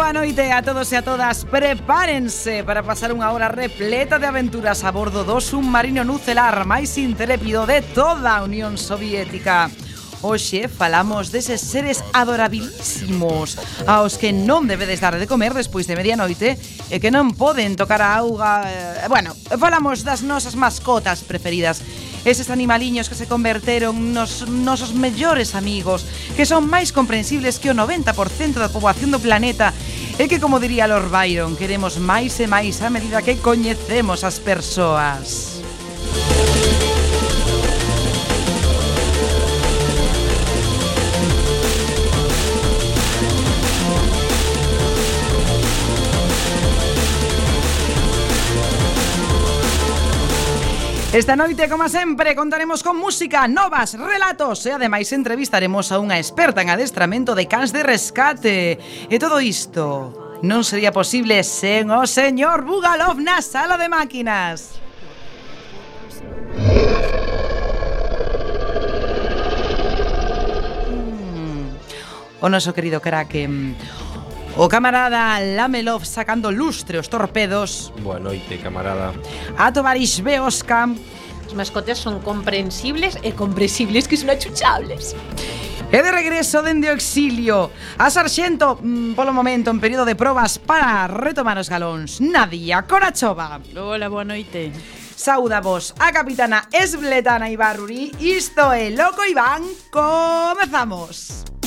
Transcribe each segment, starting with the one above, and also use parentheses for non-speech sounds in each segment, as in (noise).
boa noite a todos e a todas. Prepárense para pasar unha hora repleta de aventuras a bordo do submarino nucelar máis intrépido de toda a Unión Soviética. Hoxe falamos deses seres adorabilísimos aos que non debedes dar de comer despois de medianoite e que non poden tocar a auga... Eh, bueno, falamos das nosas mascotas preferidas Eses animaliños que se converteron nos nosos mellores amigos Que son máis comprensibles que o 90% da poboación do planeta E que, como diría Lord Byron, queremos máis e máis a medida que coñecemos as persoas. Esta noite, como sempre, contaremos con música, novas, relatos e ademais entrevistaremos a unha experta en adestramento de cans de rescate. E todo isto non sería posible sen o señor Bugalov na sala de máquinas. Hmm. O noso querido crack O camarada Lamelov sacando lustre os torpedos. Boa noite, camarada. A Tovarish Beosca. As mascotas son comprensibles e comprensibles que son achuchables. E de regreso dende o exilio A Sarxento, mmm, polo momento, en período de probas Para retomar os galóns Nadia Corachova Hola, boa noite Sauda vos a capitana Esbletana Ibarruri Isto é Loco Iván Comezamos Comezamos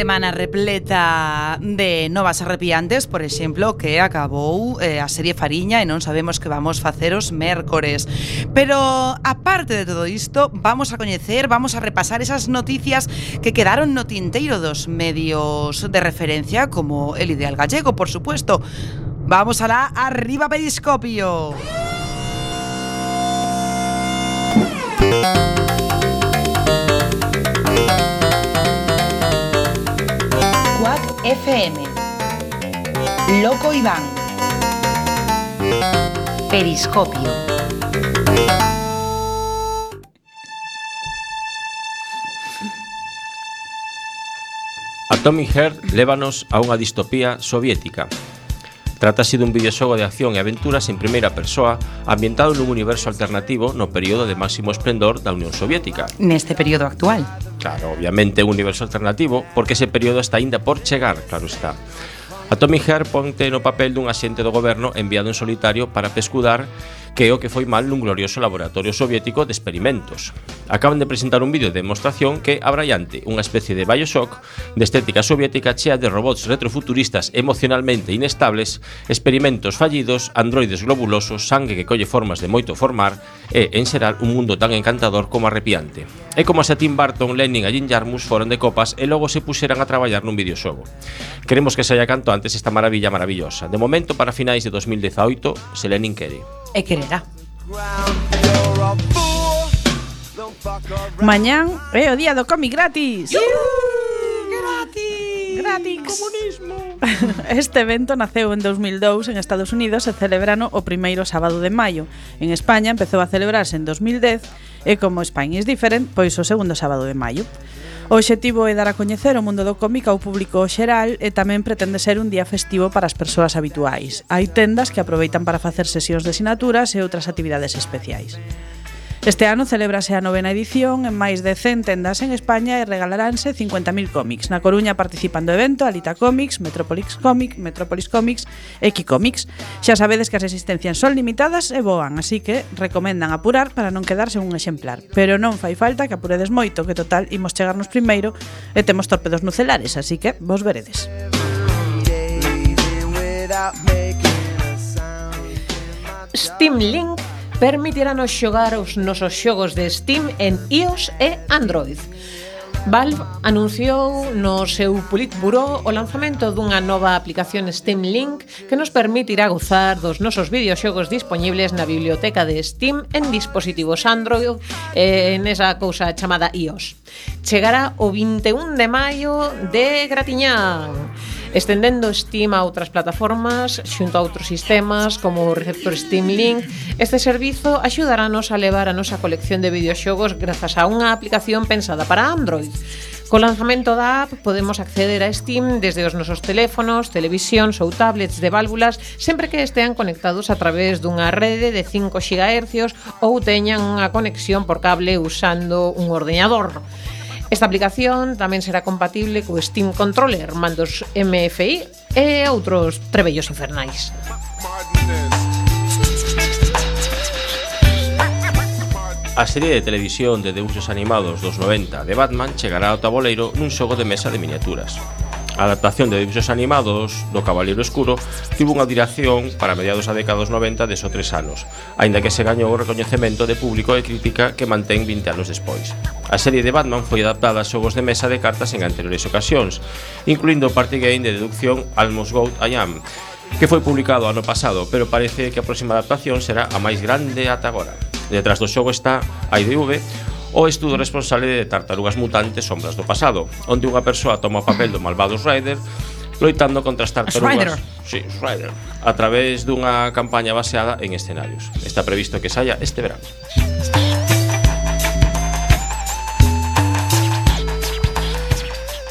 semana repleta de novas arrepiantes, por exemplo, que acabou eh, a serie Fariña e non sabemos que vamos facer os mércores. Pero aparte de todo isto, vamos a coñecer, vamos a repasar esas noticias que quedaron no tinteiro dos medios de referencia como El Ideal Gallego, por supuesto. Vamos a la arriba periscopio. FM. Loco Iván. Periscopio. Atomic Heart lévanos a unha distopía soviética. Trátase dun videoxogo de acción e aventuras en primeira persoa ambientado nun universo alternativo no período de máximo esplendor da Unión Soviética. Neste período actual. Claro, obviamente un universo alternativo, porque ese período está aínda por chegar, claro está. A Tommy Herr ponte no papel dun axente do goberno enviado en solitario para pescudar que é o que foi mal nun glorioso laboratorio soviético de experimentos. Acaban de presentar un vídeo de demostración que abrallante unha especie de Bioshock de estética soviética chea de robots retrofuturistas emocionalmente inestables, experimentos fallidos, androides globulosos, sangue que colle formas de moito formar e, en xeral, un mundo tan encantador como arrepiante. É como se a Tim Burton, Lenin e Jim Jarmus foron de copas e logo se puxeran a traballar nun videoxogo. Queremos que saia canto antes esta maravilla maravillosa. De momento, para finais de 2018, se Lenin quere e quererá. Mañán é o día do cómic gratis. Gratis. Gratis comunismo. (laughs) Este evento naceu en 2002 en Estados Unidos e celebrano o primeiro sábado de maio. En España empezou a celebrarse en 2010 e como Spain is different, pois o segundo sábado de maio. O obxectivo é dar a coñecer o mundo do cómic ao público xeral e tamén pretende ser un día festivo para as persoas habituais. Hai tendas que aproveitan para facer sesións de sinaturas e outras actividades especiais. Este ano celébrase a novena edición en máis de 100 tendas en España e regalaránse 50.000 cómics. Na Coruña participan do evento Alita Comics, Metropolis Comic, Metropolis Comics e Comics. Xa sabedes que as existencias son limitadas e voan, así que recomendan apurar para non quedarse un exemplar. Pero non fai falta que apuredes moito, que total imos chegarnos primeiro e temos torpedos nucelares, así que vos veredes. Steam Link permitiranos xogar os nosos xogos de Steam en iOS e Android. Valve anunciou no seu Politburo o lanzamento dunha nova aplicación Steam Link que nos permitirá gozar dos nosos videoxogos dispoñibles na biblioteca de Steam en dispositivos Android e en esa cousa chamada iOS. Chegará o 21 de maio de Gratiñán estendendo Steam a outras plataformas xunto a outros sistemas como o receptor Steam Link. Este servizo axudaranos a levar a nosa colección de videoxogos grazas a unha aplicación pensada para Android. Co lanzamento da app podemos acceder a Steam desde os nosos teléfonos, televisións ou tablets de válvulas sempre que estean conectados a través dunha rede de 5 GHz ou teñan unha conexión por cable usando un ordeñador. Esta aplicación tamén será compatible co Steam Controller, mandos MFI e outros trebellos infernais. A serie de televisión de debuxos animados dos 90 de Batman chegará ao taboleiro nun xogo de mesa de miniaturas. A adaptación de dibuixos animados do Cavaleiro Escuro tivo unha diración para mediados da década dos 90 de só tres anos, aínda que se gañou o recoñecemento de público e crítica que mantén 20 anos despois. A serie de Batman foi adaptada a xogos de mesa de cartas en anteriores ocasións, incluindo o party game de deducción Almost Goat I Am, que foi publicado ano pasado, pero parece que a próxima adaptación será a máis grande ata agora. Detrás do xogo está a IDV, o estudo responsable de Tartarugas Mutantes Sombras do Pasado, onde unha persoa toma o papel do malvado Rider loitando contra as tartarugas. Sí, Rider. A través dunha campaña baseada en escenarios. Está previsto que saia este verano.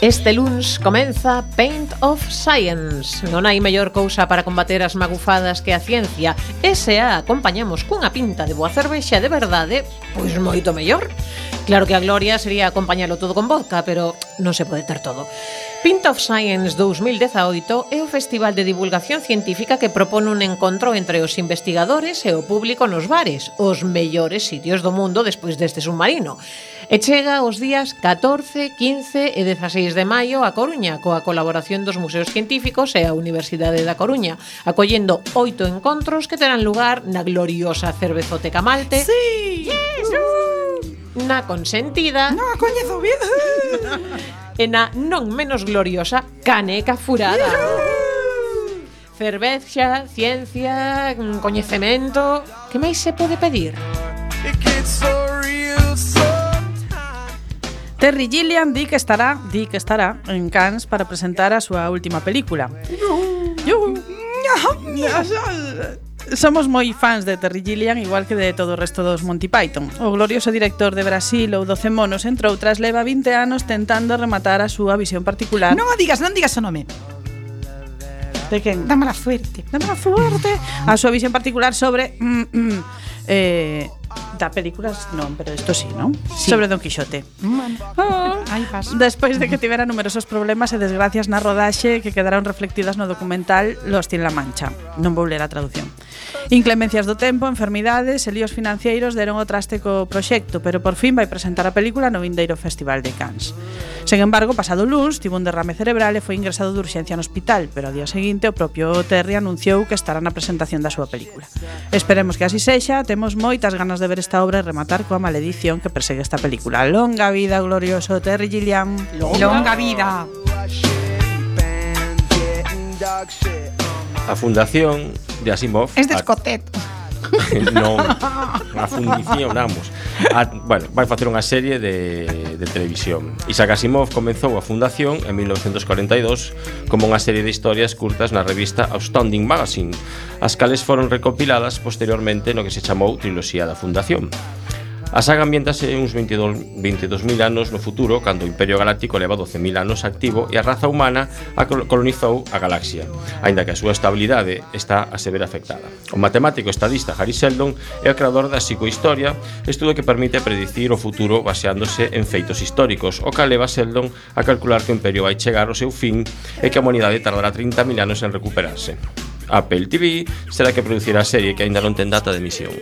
Este luns comeza Paint of Science. Non hai mellor cousa para combater as magufadas que a ciencia. E se a acompañamos cunha pinta de boa cervexa de verdade, pois moito mellor. Claro que a gloria sería acompañalo todo con vodka, pero non se pode ter todo. Paint of Science 2018 é o festival de divulgación científica que propone un encontro entre os investigadores e o público nos bares, os mellores sitios do mundo despois deste submarino. E chega os días 14, 15 e 16 de maio a Coruña, coa colaboración dos Museos Científicos e a Universidade da Coruña, acollendo oito encontros que terán lugar na gloriosa Cervezoteca Malte. Sí! Yes! Uh! Na consentida. No, coñezo bien. e na non menos gloriosa Caneca Furada. Yeah! cerveza, ciencia, mm, coñecemento, que máis se pode pedir? It gets so Terry Gilliam di que estará, di que estará en Cannes para presentar a súa última película. Yuhu. Somos moi fans de Terry Gilliam igual que de todo o resto dos Monty Python. O glorioso director de Brasil ou 12 monos, entre outras, leva 20 anos tentando rematar a súa visión particular. Non o digas, non digas o nome. De quen? Dámela fuerte. Dámela fuerte. A súa visión particular sobre mm, mm, eh, Da películas non, pero isto sí, non? Sí. Sobre Don Quixote. Bueno. Oh. Aí vas. Despois de que tivera numerosos problemas e desgracias na rodaxe que quedaron reflectidas no documental Los Tien la mancha. Non vou ler a traducción. Inclemencias do tempo, enfermidades e líos financeiros deron o traste co proxecto, pero por fin vai presentar a película no vindeiro Festival de Cannes. Sen embargo, pasado luns, tivo un derrame cerebral e foi ingresado de urxencia no hospital, pero ao día seguinte o propio Terry anunciou que estará na presentación da súa película. Esperemos que así sexa, temos moitas ganas de ver esta obra e rematar coa maledición que persegue esta película. Longa vida, glorioso Terry Gilliam. Longa, Longa vida. vida a fundación de Asimov. Es de (laughs) non a fundición, vamos a, bueno, vai facer unha serie de, de televisión. Isaac Asimov comenzou a fundación en 1942 como unha serie de historias curtas na revista Outstanding Magazine. As cales foron recopiladas posteriormente no que se chamou Triloxía da Fundación. A saga ambientase uns 22.000 22 anos no futuro, cando o Imperio Galáctico leva 12.000 anos activo e a raza humana a colonizou a galaxia, aínda que a súa estabilidade está a se ver afectada. O matemático estadista Harry Seldon é o creador da psicohistoria, estudo que permite predicir o futuro baseándose en feitos históricos, o que leva Seldon a calcular que o Imperio vai chegar ao seu fin e que a humanidade tardará 30.000 anos en recuperarse. Apple TV será que producirá a serie que aínda non ten data de emisión.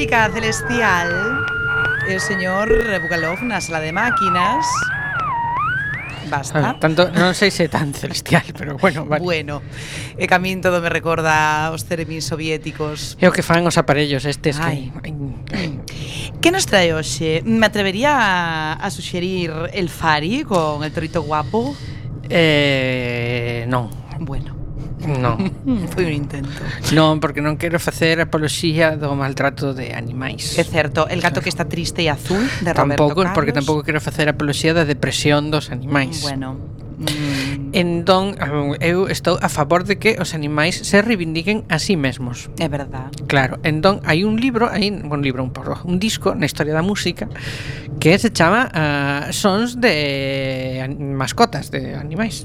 música celestial, el señor Bugalov na sala de máquinas. Basta. Ah, tanto, non sei se tan celestial, pero bueno, vale. Bueno, e que a min todo me recorda os ceremín soviéticos. É o que fan os aparellos estes Ai. que... Que nos trae hoxe? Me atrevería a, a suxerir el Fari con el torito guapo? Eh, non. Bueno. Non. (laughs) Foi un intento. Non, porque non quero facer apoloxía do maltrato de animais. É certo, El gato que está triste e azul de tampouco, Roberto Carlos. Porque tampouco quero facer apoloxía da depresión dos animais. Bueno, Mm. Entón, eu estou a favor de que os animais se reivindiquen a sí mesmos. É verdad. Claro, entón hai un libro, hai un libro, un porro, un disco na historia da música que se chama uh, Sons de mascotas de animais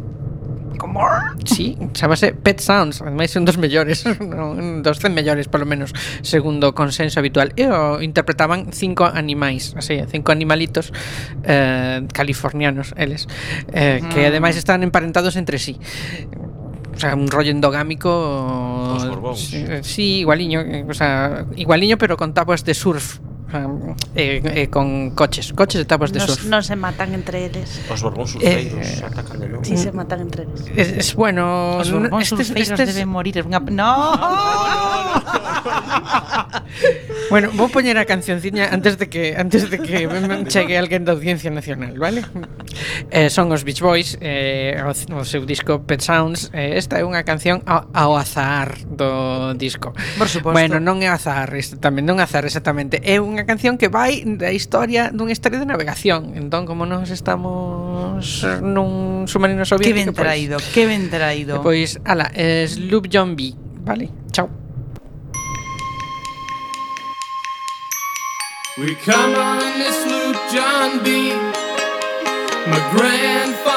como ah". Sí, chamase Pet Sounds Ademais son dos mellores (laughs) non, Dos cen mellores, polo menos Segundo consenso habitual E o interpretaban cinco animais Así, cinco animalitos eh, Californianos, eles eh, mm. Que ademais están emparentados entre sí o sea, un rollo endogámico. Os Borbóns. Sí, sí, igualiño, o sea, igualiño pero con tapas de surf Ah, eh, eh, con coches, coches de tapas de nos, surf. Non se matan entre eles. Os borbóns surfeiros eh, atacan de novo. Si se matan entre eles. Es, es bueno, os borbóns surfeiros estes... deben morir. Unha... No! no, no, no. (laughs) bueno, vou poñer a cancionciña antes de que antes de que (laughs) chegue alguén da Audiencia Nacional, vale? Eh, son os Beach Boys, eh, o, o seu disco Pet Sounds. Eh, esta é unha canción ao, ao azar do disco. Por suposto. Bueno, non é azar, este, tamén non é azar exactamente. É unha canción que vai da historia dunha historia de navegación. Entón, como nos estamos nun submarino soviético, que ben pois traído, pois, que ben traído. Pois, ala, es Loop John B, vale? Chao. We come on this loop, John B. My grandfather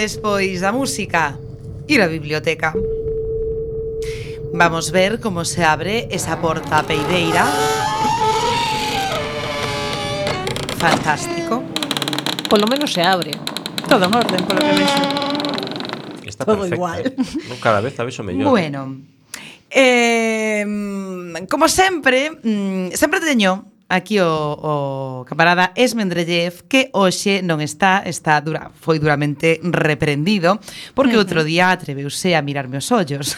despois da música? Ir á biblioteca. Vamos ver como se abre esa porta peideira. Fantástico. Polo menos se abre. Todo en orden, polo que vexo. Está Todo perfecta. igual. eh. Cada vez a vexo mellor. Bueno, eh, como sempre, mm, sempre teño aquí o, o camarada Esmendrellev que hoxe non está, está dura, foi duramente reprendido porque outro día atreveuse a mirarme os ollos.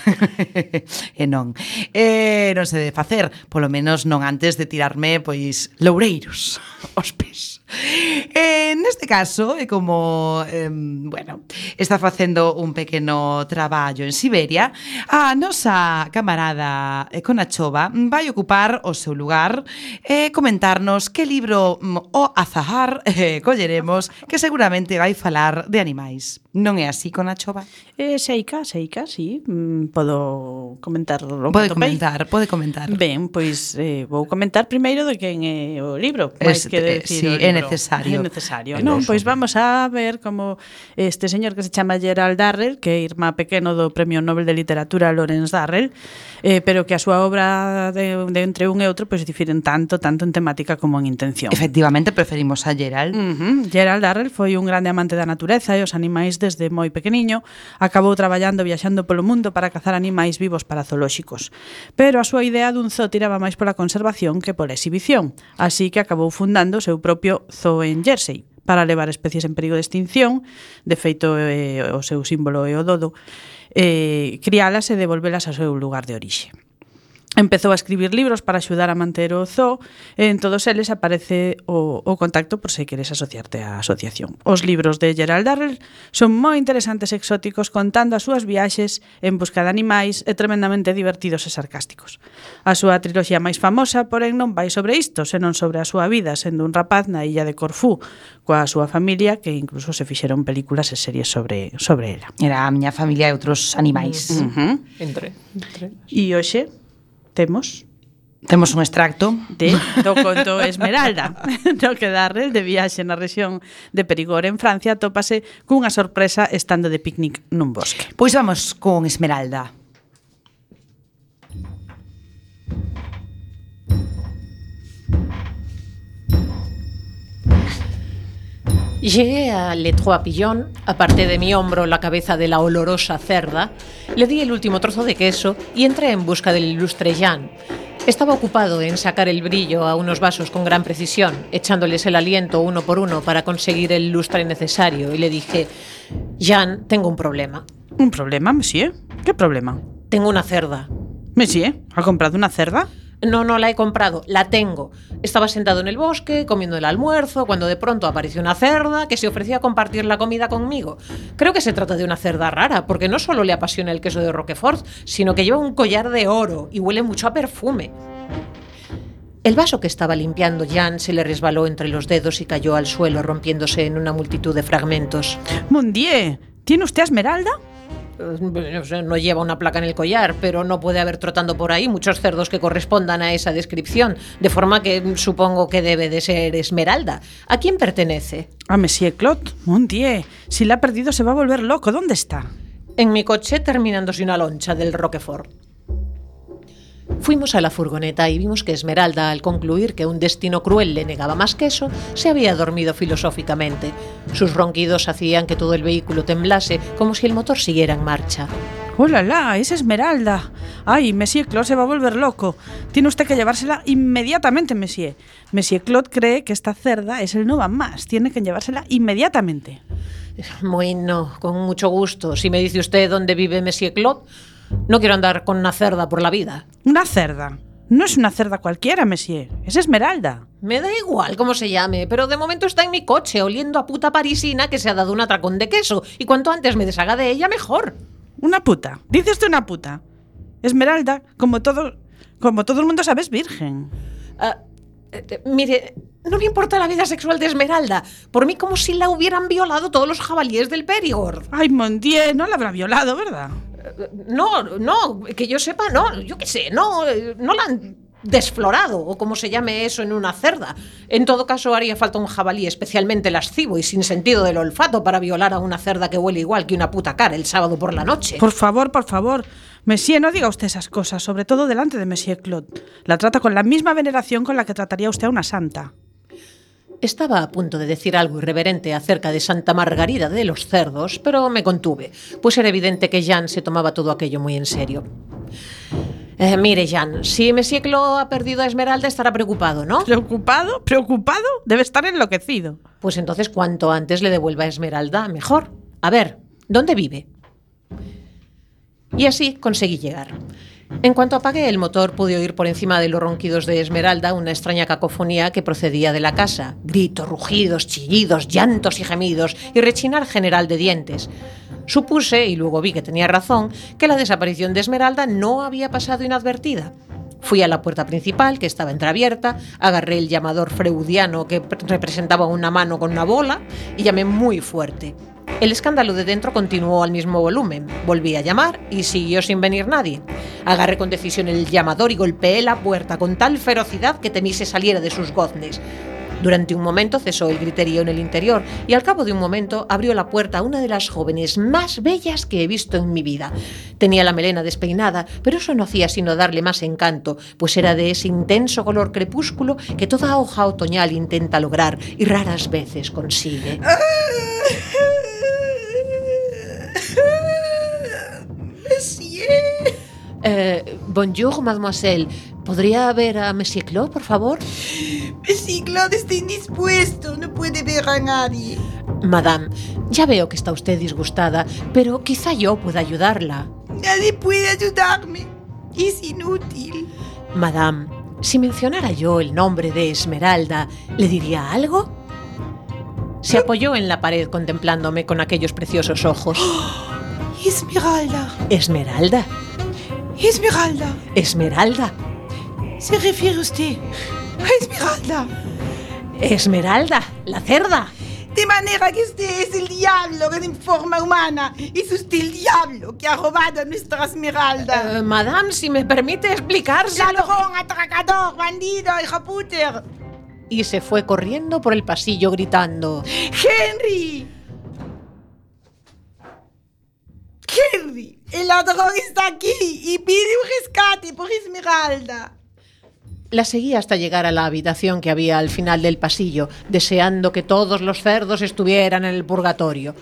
(laughs) e non. E non se debe facer, polo menos non antes de tirarme pois loureiros os pés. Eh, neste caso, é como, eh, bueno, está facendo un pequeno traballo en Siberia, a nosa camarada eh, Conachova vai ocupar o seu lugar e eh, comentarnos que libro mm, o Azahar eh, colleremos que seguramente vai falar de animais. Non é así con a chova? Eh, seica, seica, sí. Mm, podo comentar o Pode comentar, pode comentar. Ben, pois eh, vou comentar primeiro de quen é o libro, máis que eh, decir sí, o libro. É necesario. É necesario. É non, pois vamos a ver como este señor que se chama Gerald Darrell, que é irmá pequeno do Premio Nobel de Literatura Lawrence Darrell, eh, pero que a súa obra de, de entre un e outro pois difiren tanto, tanto en temática como en intención. Efectivamente, preferimos a Gerald. Uh -huh. Gerald Darrell foi un grande amante da natureza e os animais desde moi pequeniño, acabou traballando viaxando polo mundo para cazar animais vivos para zoolóxicos. Pero a súa idea dun zoo tiraba máis pola conservación que pola exhibición, así que acabou fundando o seu propio zoo en Jersey, para levar especies en perigo de extinción, de feito eh, o seu símbolo é o dodo, eh, criálas e devolvelas ao seu lugar de orixe. Empezou a escribir libros para axudar a manter o zoo e en todos eles aparece o, o contacto por se queres asociarte á asociación. Os libros de Gerald Darrell son moi interesantes e exóticos contando as súas viaxes en busca de animais e tremendamente divertidos e sarcásticos. A súa triloxía máis famosa, porén, non vai sobre isto, senón sobre a súa vida sendo un rapaz na illa de Corfú coa súa familia que incluso se fixeron películas e series sobre sobre ela. Era a miña familia e outros animais. Uh -huh. Entre. Entre. E hoxe temos Temos un extracto de, do conto Esmeralda, (laughs) do que Darrell de viaxe na rexión de Perigor en Francia, topase cunha sorpresa estando de picnic nun bosque. Pois vamos con Esmeralda. Llegué a Le Trois Pillons, aparté de mi hombro la cabeza de la olorosa cerda, le di el último trozo de queso y entré en busca del ilustre Jean. Estaba ocupado en sacar el brillo a unos vasos con gran precisión, echándoles el aliento uno por uno para conseguir el lustre necesario, y le dije, Jean, tengo un problema. Un problema, monsieur? Que problema? Tengo una cerda. Monsieur, ha comprado unha cerda? No, no la he comprado, la tengo. Estaba sentado en el bosque, comiendo el almuerzo, cuando de pronto apareció una cerda que se ofrecía a compartir la comida conmigo. Creo que se trata de una cerda rara, porque no solo le apasiona el queso de Roquefort, sino que lleva un collar de oro y huele mucho a perfume. El vaso que estaba limpiando Jan se le resbaló entre los dedos y cayó al suelo, rompiéndose en una multitud de fragmentos. Mon dieu, ¿tiene usted Esmeralda? No sé, No lleva una placa en el collar, pero no puede haber trotando por ahí muchos cerdos que correspondan a esa descripción, de forma que supongo que debe de ser Esmeralda. ¿A quién pertenece? A Monsieur Claude. Mon dieu, si la ha perdido se va a volver loco. ¿Dónde está? En mi coche terminándose una loncha del Roquefort. Fuimos a la furgoneta y vimos que Esmeralda, al concluir que un destino cruel le negaba más queso, se había dormido filosóficamente. Sus ronquidos hacían que todo el vehículo temblase, como si el motor siguiera en marcha. ¡Hola, la! ¡Es Esmeralda! ¡Ay, Monsieur Claude se va a volver loco! Tiene usted que llevársela inmediatamente, Monsieur. Monsieur Claude cree que esta cerda es el no va más. Tiene que llevársela inmediatamente. Bueno, con mucho gusto. Si me dice usted dónde vive Monsieur Claude, No quiero andar con una cerda por la vida. Una cerda. No es una cerda cualquiera, monsieur. Es Esmeralda. Me da igual cómo se llame, pero de momento está en mi coche oliendo a puta parisina que se ha dado un atracón de queso y cuanto antes me deshaga de ella mejor. Una puta. Dices tú una puta. Esmeralda, como todo, como todo el mundo sabe, es virgen. Eh, eh, mire, no me importa la vida sexual de Esmeralda. Por mí como si la hubieran violado todos los jabalíes del Perigord. Ay, mon Dieu, no la habrá violado, ¿verdad? No, no, que yo sepa, no, yo qué sé, no, no la han desflorado, o como se llame eso en una cerda. En todo caso, haría falta un jabalí especialmente lascivo y sin sentido del olfato para violar a una cerda que huele igual que una puta cara el sábado por la noche. Por favor, por favor. Monsieur, no diga usted esas cosas, sobre todo delante de Monsieur Claude. La trata con la misma veneración con la que trataría usted a una santa. Estaba a punto de decir algo irreverente acerca de Santa Margarida de los cerdos, pero me contuve, pues era evidente que Jean se tomaba todo aquello muy en serio. Eh, mire, Jean, si Monsieur Claude ha perdido a Esmeralda estará preocupado, ¿no? ¿Preocupado? ¿Preocupado? Debe estar enloquecido. Pues entonces cuanto antes le devuelva a Esmeralda, mejor. A ver, ¿dónde vive? Y así conseguí llegar. En cuanto apagué el motor, pude oír por encima de los ronquidos de Esmeralda una extraña cacofonía que procedía de la casa. Gritos, rugidos, chillidos, llantos y gemidos, y rechinar general de dientes. Supuse, y luego vi que tenía razón, que la desaparición de Esmeralda no había pasado inadvertida. Fui a la puerta principal, que estaba entreabierta, agarré el llamador freudiano que pre- representaba una mano con una bola y llamé muy fuerte. El escándalo de dentro continuó al mismo volumen. Volví a llamar y siguió sin venir nadie. Agarré con decisión el llamador y golpeé la puerta con tal ferocidad que temí se saliera de sus goznes. Durante un momento cesó el griterío en el interior y al cabo de un momento abrió la puerta una de las jóvenes más bellas que he visto en mi vida. Tenía la melena despeinada, pero eso no hacía sino darle más encanto, pues era de ese intenso color crepúsculo que toda hoja otoñal intenta lograr y raras veces consigue. Eh, bonjour, mademoiselle. ¿Podría ver a Monsieur Claude, por favor? Si Claude está indispuesto, no puede ver a nadie. Madame, ya veo que está usted disgustada, pero quizá yo pueda ayudarla. Nadie puede ayudarme. Es inútil. Madame, si mencionara yo el nombre de Esmeralda, ¿le diría algo? Se apoyó en la pared contemplándome con aquellos preciosos ojos. (gasps) Esmeralda. Esmeralda, Esmeralda. Esmeralda, Se refiere usted a Esmeralda. Esmeralda, la cerda. De manera que usted es el diablo en forma humana. Es usted el diablo que ha robado a nuestra Esmeralda. Eh, madame, si me permite explicárselo. Ladrón, atracador, bandido, hijo puter. Y se fue corriendo por el pasillo gritando. Henry. Henry, el ladrón está aquí y pide un rescate por Esmeralda. La seguí hasta llegar a la habitación que había al final del pasillo, deseando que todos los cerdos estuvieran en el purgatorio.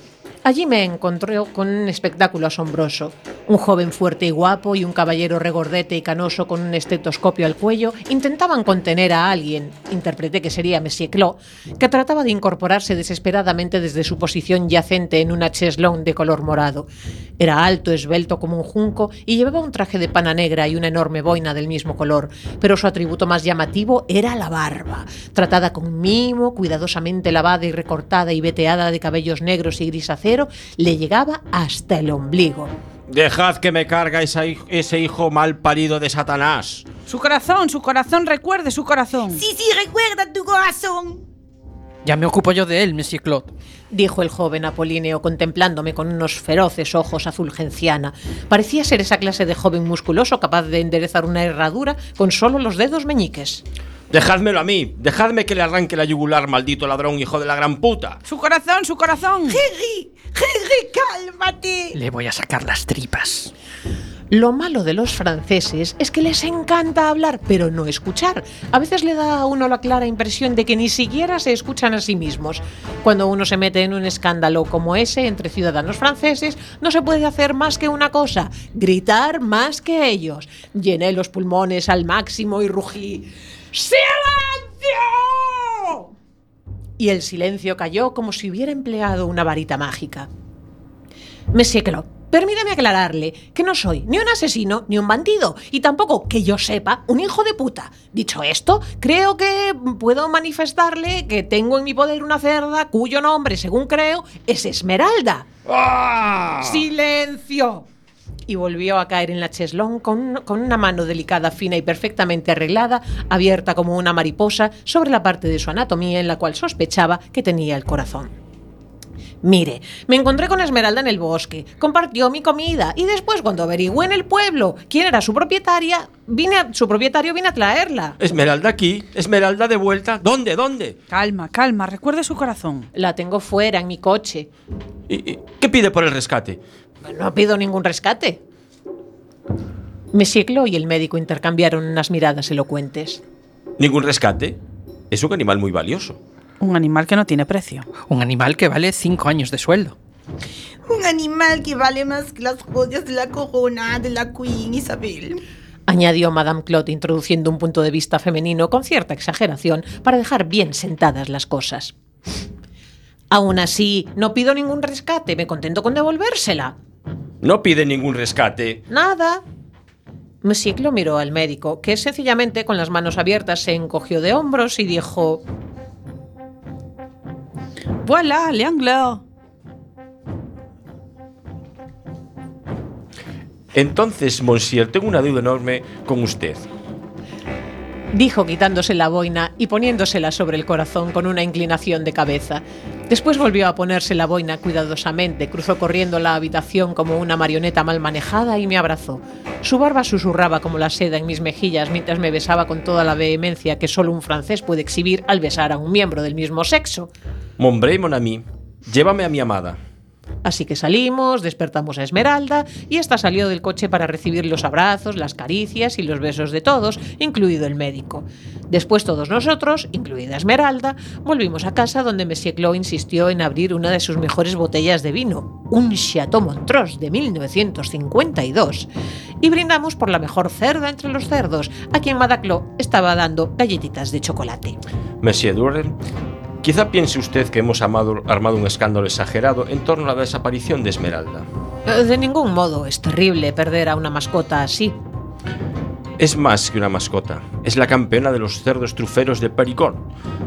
Allí me encontré con un espectáculo asombroso. Un joven fuerte y guapo y un caballero regordete y canoso con un estetoscopio al cuello intentaban contener a alguien, interpreté que sería Monsieur Claude, que trataba de incorporarse desesperadamente desde su posición yacente en una cheslón de color morado. Era alto, esbelto como un junco y llevaba un traje de pana negra y una enorme boina del mismo color, pero su atributo más llamativo era la barba, tratada con mimo, cuidadosamente lavada y recortada y veteada de cabellos negros y gris acero, le llegaba hasta el ombligo. Dejad que me carga ese hijo mal parido de Satanás. Su corazón, su corazón, recuerde su corazón. Sí, sí, recuerda tu corazón. Ya me ocupo yo de él, Monsieur Claude. dijo el joven apolíneo contemplándome con unos feroces ojos azul genciana. Parecía ser esa clase de joven musculoso capaz de enderezar una herradura con solo los dedos meñiques. Dejádmelo a mí. Dejadme que le arranque la yugular, maldito ladrón, hijo de la gran puta. Su corazón, su corazón. Henry, Henry, cálmate. Le voy a sacar las tripas. Lo malo de los franceses es que les encanta hablar, pero no escuchar. A veces le da a uno la clara impresión de que ni siquiera se escuchan a sí mismos. Cuando uno se mete en un escándalo como ese entre ciudadanos franceses, no se puede hacer más que una cosa, gritar más que ellos. Llené los pulmones al máximo y rugí. ¡Silencio! Y el silencio cayó como si hubiera empleado una varita mágica. Monsieur Claude, Permítame aclararle que no soy ni un asesino ni un bandido y tampoco, que yo sepa, un hijo de puta. Dicho esto, creo que puedo manifestarle que tengo en mi poder una cerda cuyo nombre, según creo, es Esmeralda. ¡Silencio! Y volvió a caer en la cheslón con, con una mano delicada, fina y perfectamente arreglada, abierta como una mariposa, sobre la parte de su anatomía en la cual sospechaba que tenía el corazón. Mire, me encontré con Esmeralda en el bosque, compartió mi comida y después cuando averigüé en el pueblo quién era su propietaria, vine a- su propietario vine a traerla. Esmeralda aquí, Esmeralda de vuelta. ¿Dónde? ¿Dónde? Calma, calma, recuerde su corazón. La tengo fuera en mi coche. ¿Y, y qué pide por el rescate? No pido ningún rescate. Monsieur Clo y el médico intercambiaron unas miradas elocuentes. ¿Ningún rescate? Es un animal muy valioso. Un animal que no tiene precio. Un animal que vale cinco años de sueldo. Un animal que vale más que las joyas de la corona de la Queen Isabel. Añadió Madame Claude introduciendo un punto de vista femenino con cierta exageración para dejar bien sentadas las cosas. Aún así, no pido ningún rescate, me contento con devolvérsela. No pide ningún rescate. Nada. Monsieur Clo miró al médico, que sencillamente con las manos abiertas se encogió de hombros y dijo: Voilà, Leangler. Entonces, Monsieur, tengo una deuda enorme con usted. Dijo quitándose la boina y poniéndosela sobre el corazón con una inclinación de cabeza. Después volvió a ponerse la boina cuidadosamente, cruzó corriendo la habitación como una marioneta mal manejada y me abrazó. Su barba susurraba como la seda en mis mejillas mientras me besaba con toda la vehemencia que solo un francés puede exhibir al besar a un miembro del mismo sexo. Mon bré, mon ami, llévame a mi amada. Así que salimos, despertamos a Esmeralda y ésta salió del coche para recibir los abrazos, las caricias y los besos de todos, incluido el médico. Después todos nosotros, incluida Esmeralda, volvimos a casa donde Monsieur Clos insistió en abrir una de sus mejores botellas de vino, un Chateau Montrose de 1952, y brindamos por la mejor cerda entre los cerdos, a quien Madaclo estaba dando galletitas de chocolate. Monsieur Durrell, quizá piense usted que hemos amado- armado un escándalo exagerado en torno a la desaparición de Esmeralda. Eh, De ningún modo es terrible perder a una mascota así. Es más que una mascota, es la campeona de los cerdos truferos de Pericón.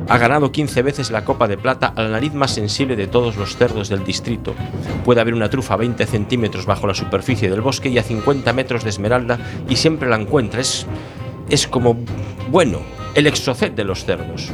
Ha ganado 15 veces la Copa de Plata a la nariz más sensible de todos los cerdos del distrito. Puede haber una trufa a 20 centímetros bajo la superficie del bosque y a 50 metros de esmeralda y siempre la encuentra. Es, es como, bueno, el exocet de los cerdos.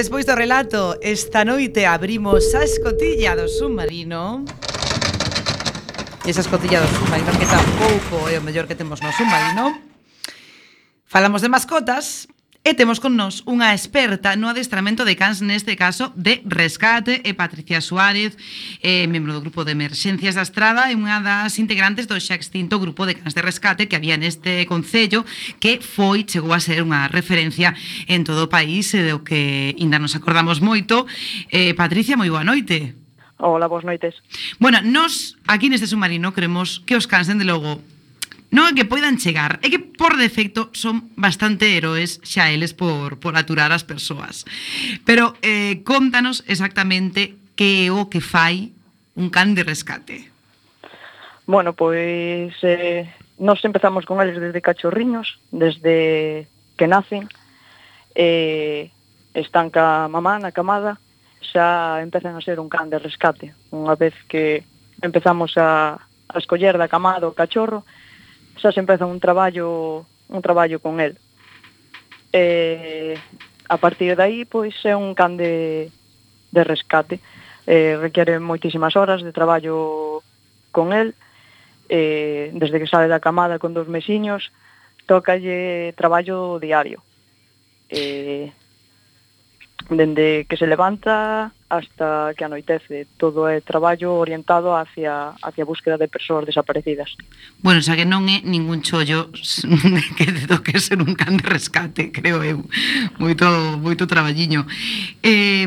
despois do relato. Esta noite abrimos a escotilla do submarino. E esa escotilla do submarino que tampouco é o mellor que temos no submarino. Falamos de mascotas, E temos con nós unha experta no adestramento de cans neste caso de rescate e Patricia Suárez, eh, membro do grupo de emerxencias da Estrada e unha das integrantes do xa extinto grupo de cans de rescate que había neste concello que foi, chegou a ser unha referencia en todo o país e do que ainda nos acordamos moito. Eh, Patricia, moi boa noite. Hola, boas noites. Bueno, nos aquí neste submarino creemos que os cans, dende logo, Non é que poidan chegar, é que por defecto son bastante heróis xa eles por, por aturar as persoas. Pero eh, contanos exactamente que é o que fai un can de rescate. Bueno, pois eh, nos empezamos con eles desde cachorriños, desde que nacen, eh, están ca mamá na camada, xa empezan a ser un can de rescate. Unha vez que empezamos a, a escoller da camada o cachorro, xa se empeza un traballo un traballo con el. Eh, a partir de aí, pois, é un can de, de rescate. Eh, requiere moitísimas horas de traballo con el. Eh, desde que sale da camada con dos mesiños, tocalle traballo diario. Eh, dende que se levanta hasta que anoitece. Todo é traballo orientado hacia, hacia a búsqueda de persoas desaparecidas. Bueno, xa que non é ningún chollo (laughs) que do que ser un can de rescate, creo eu. Moito, moito traballiño. Eh,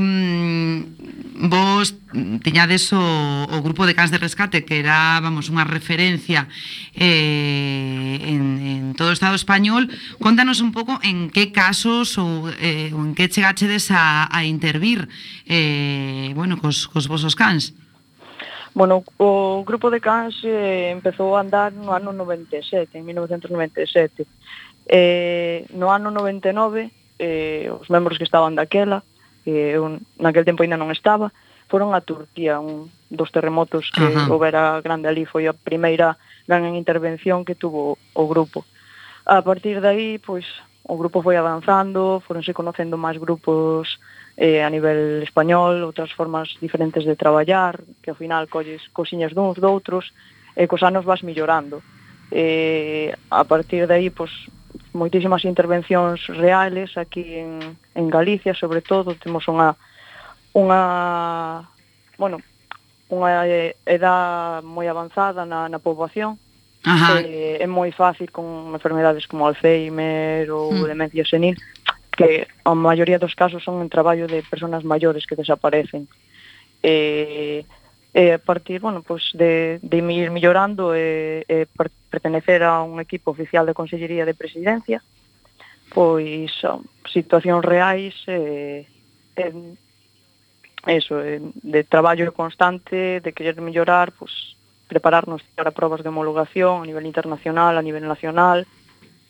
vos tiñades o, o grupo de cans de rescate que era, vamos, unha referencia eh, en, en todo o Estado español contanos un pouco en que casos ou, eh, ou en que chegachedes a, a intervir eh, eh, bueno, cos, cos vosos cans? Bueno, o grupo de cans eh, empezou a andar no ano 97, en 1997. Eh, no ano 99, eh, os membros que estaban daquela, que eh, eu naquel tempo ainda non estaba, foron a Turquía, un dos terremotos que Ajá. houbera grande ali, foi a primeira gran intervención que tuvo o grupo. A partir de aí, pois, o grupo foi avanzando, foronse conocendo máis grupos eh, a nivel español, outras formas diferentes de traballar, que ao final colles cosiñas duns doutros, e cos anos vas millorando. Eh, a partir de aí, pois, moitísimas intervencións reales aquí en, en Galicia, sobre todo, temos unha unha bueno, unha edad moi avanzada na, na poboación, Ajá. Eh, é moi fácil con enfermedades como Alzheimer ou mm. demencia senil que a maioría dos casos son en traballo de persoas maiores que desaparecen. E, e a partir, bueno, pues de, de ir millorando eh, e, e pertenecer a un equipo oficial de Consellería de Presidencia, pois son situacións reais e, e eso, e, de traballo constante, de querer mellorar, pois prepararnos para probas de homologación a nivel internacional, a nivel nacional,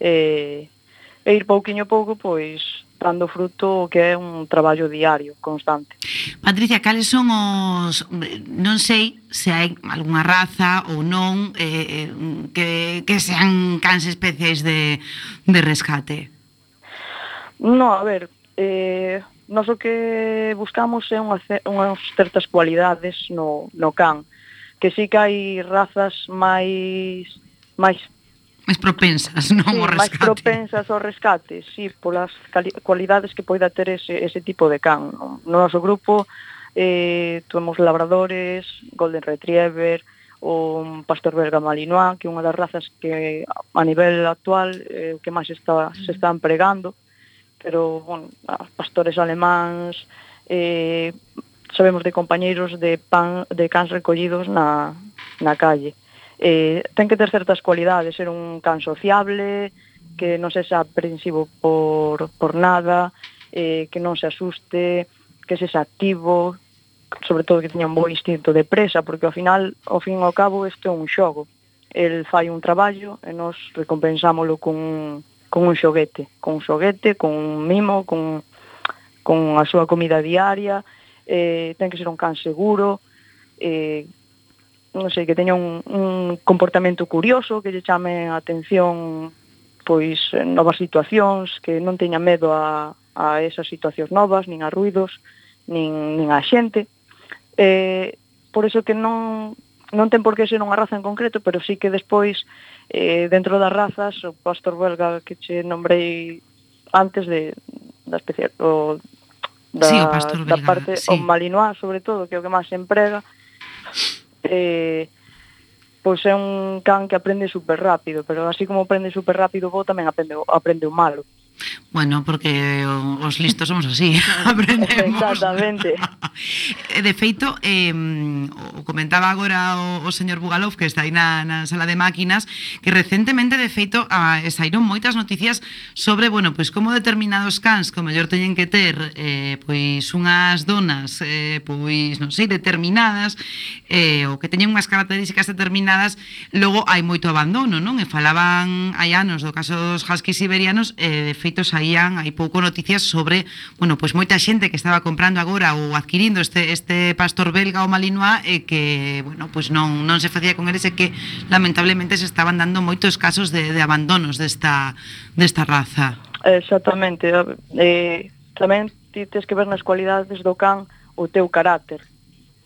eh, e ir pouquiño a pouco pois dando fruto que é un traballo diario, constante. Patricia, cales son os... Non sei se hai algunha raza ou non eh, eh que, que sean cans especies de, de rescate. No, a ver, eh, nós o que buscamos é unha, unhas certas cualidades no, no can, que sí que hai razas máis máis máis propensas, non sí, ao rescate. máis propensas ao rescate, sí, polas cualidades que poida ter ese, ese tipo de can. No No noso grupo eh, temos labradores, golden retriever, o pastor belga malinois, que é unha das razas que a nivel actual eh, que máis está, se están empregando, pero, bueno, pastores alemáns, eh, sabemos de compañeiros de, pan, de cans recollidos na, na calle eh, ten que ter certas cualidades, ser un can sociable, que non sexa aprensivo por, por nada, eh, que non se asuste, que sexa activo, sobre todo que teña un bo instinto de presa, porque ao final, ao fin e ao cabo, isto é un xogo. El fai un traballo e nos recompensámolo con, con un xoguete, con un xoguete, con un mimo, con, con a súa comida diaria, eh, ten que ser un can seguro, eh, non sei, que teña un, un comportamento curioso, que lle chame a atención pois novas situacións, que non teña medo a, a esas situacións novas, nin a ruidos, nin, nin a xente. Eh, por eso que non, non ten por que ser unha raza en concreto, pero sí que despois eh, dentro das razas o pastor belga que che nombrei antes de da especie o da, sí, o pastor belga, da parte sí. o malinois sobre todo, que é o que máis se emprega eh, pois é un can que aprende super rápido, pero así como aprende super rápido bo tamén aprende, aprende o malo. Bueno, porque os listos somos así, (laughs) aprendemos. Exactamente. Eh, de feito, eh, o comentaba agora o, o señor Bugalov, que está aí na, na sala de máquinas, que recentemente, de feito, a, saíron moitas noticias sobre, bueno, pois como determinados cans, como mellor teñen que ter, eh, pois unhas donas, eh, pois, non sei, determinadas, eh, ou que teñen unhas características determinadas, logo hai moito abandono, non? E falaban hai anos do caso dos huskies siberianos, eh, de feito, feito saían hai pouco noticias sobre, bueno, pois moita xente que estaba comprando agora ou adquirindo este este pastor belga ou malinois e que, bueno, pois non non se facía con eles e que lamentablemente se estaban dando moitos casos de de abandonos desta desta raza. Exactamente. Eh, tamén ti que ver nas cualidades do can o teu carácter.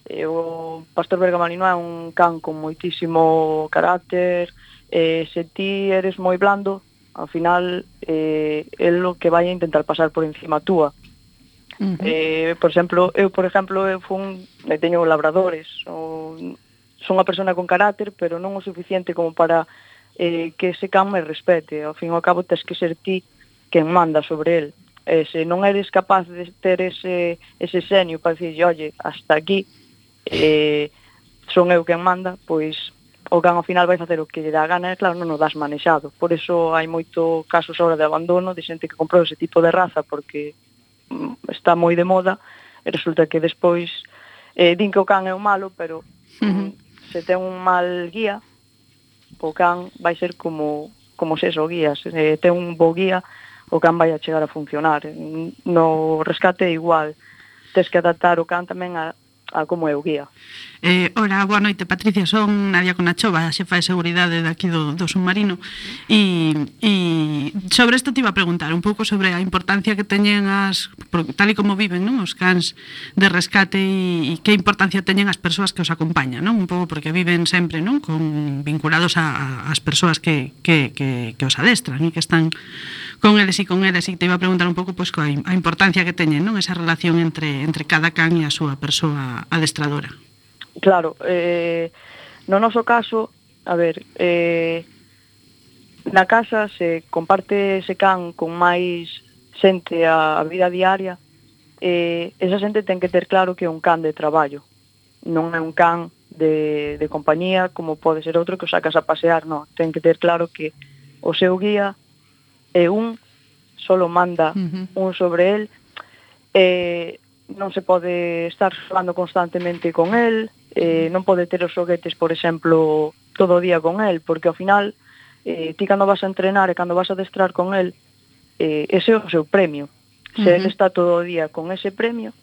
Eh, o pastor belga malinois é un can con moitísimo carácter, eh, se ti eres moi blando, Ao final, eh, el o que vai a intentar pasar por encima túa. Uh -huh. eh, por exemplo, eu, por exemplo, eu fun, eu teño labradores, ou, son unha persona con carácter, pero non o suficiente como para eh, que ese can me respete. Ao fin e ao cabo, tens que ser ti quen manda sobre el. E se non eres capaz de ter ese, ese senio para dicir, oye, hasta aquí, eh, son eu quen manda, pois o can ao final vai facer o que lle dá gana, e claro, non o das manexado. Por eso hai moito casos ahora de abandono de xente que comprou ese tipo de raza porque mm, está moi de moda e resulta que despois eh, din que o can é o malo, pero uh -huh. Mm, se ten un mal guía, o can vai ser como como se o guía, se eh, ten un bo guía, o can vai a chegar a funcionar. No rescate igual, tes que adaptar o can tamén a, a como eu guía. Eh, ora, boa noite, Patricia, son Nadia Conachova, xefa de seguridade daqui do, do submarino e, e sobre isto te iba a preguntar un pouco sobre a importancia que teñen as tal e como viven non? os cans de rescate e, e que importancia teñen as persoas que os acompañan non? un pouco porque viven sempre non? Con, vinculados a, a, as persoas que, que, que, que os adestran e que están con eles e con eles e te iba a preguntar un pouco pois, pues, a, a importancia que teñen non? esa relación entre, entre cada can e a súa persoa adestradora. Claro, eh, no noso caso, a ver, eh, na casa se comparte ese can con máis xente a, a vida diaria, eh, esa xente ten que ter claro que é un can de traballo, non é un can de, de compañía como pode ser outro que o sacas a pasear, non, ten que ter claro que o seu guía é un, solo manda uh -huh. un sobre el, eh, non se pode estar falando constantemente con el, eh, mm. non pode ter os xoguetes, por exemplo, todo o día con el, porque ao final eh, ti cando vas a entrenar e cando vas a adestrar con el, eh, ese é o seu premio. Se uh -huh. el está todo o día con ese premio,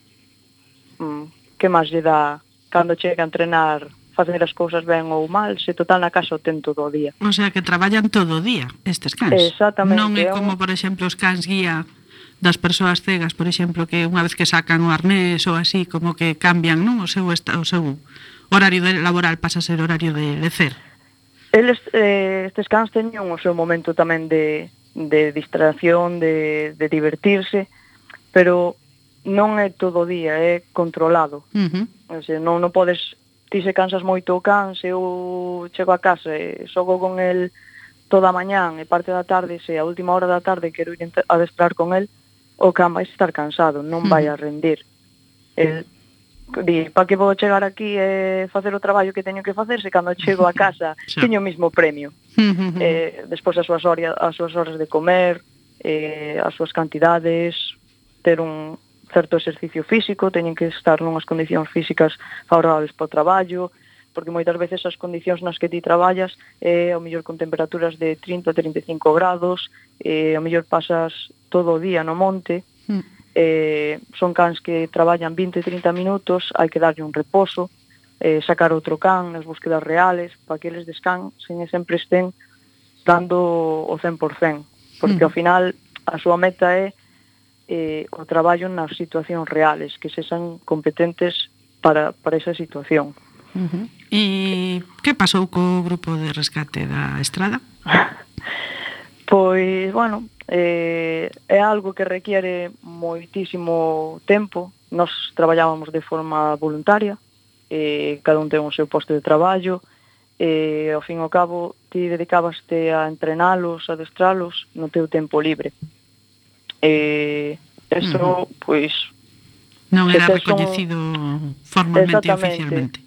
mm, que máis lle dá cando chega a entrenar facer as cousas ben ou mal, se total na casa o ten todo o día. O sea, que traballan todo o día estes cans. Exactamente. Non é como, por exemplo, os cans guía das persoas cegas, por exemplo, que unha vez que sacan o arnés ou así, como que cambian non o seu, esta, o seu horario de laboral pasa a ser horario de lecer. Eles, eh, estes cans teñen o seu momento tamén de, de distracción, de, de divertirse, pero non é todo o día, é controlado. Uh -huh. o sea, non, non podes, ti se cansas moito o can, se eu chego a casa e xogo con el toda a mañán e parte da tarde, se a última hora da tarde quero ir a destrar con el, o can vai estar cansado, non vai a rendir. El, di, pa que vou chegar aquí e eh, facer o traballo que teño que facer se cando chego a casa (laughs) teño o mismo premio. eh, despois as súas, horas, as súas horas de comer, eh, as súas cantidades, ter un certo exercicio físico, teñen que estar nunhas condicións físicas favorables para o traballo, porque moitas veces as condicións nas que ti traballas é eh, ao mellor con temperaturas de 30 a 35 grados, eh, ao mellor pasas todo o día no monte, mm. eh, son cans que traballan 20 30 minutos, hai que darlle un reposo, eh, sacar outro can nas búsquedas reales, para que eles descan, sen sempre estén dando o 100%, porque mm. ao final a súa meta é eh, o traballo nas situacións reales, que se san competentes para, para esa situación. Uh -huh. E que pasou co grupo de rescate da estrada? Pois, bueno, eh, é algo que requiere moitísimo tempo. Nos traballábamos de forma voluntaria, eh, cada un ten o seu posto de traballo, e ao fin e ao cabo ti dedicabaste a entrenalos, a adestralos no teu tempo libre. E eso, uh -huh. pois... Non era recoñecido son... formalmente e oficialmente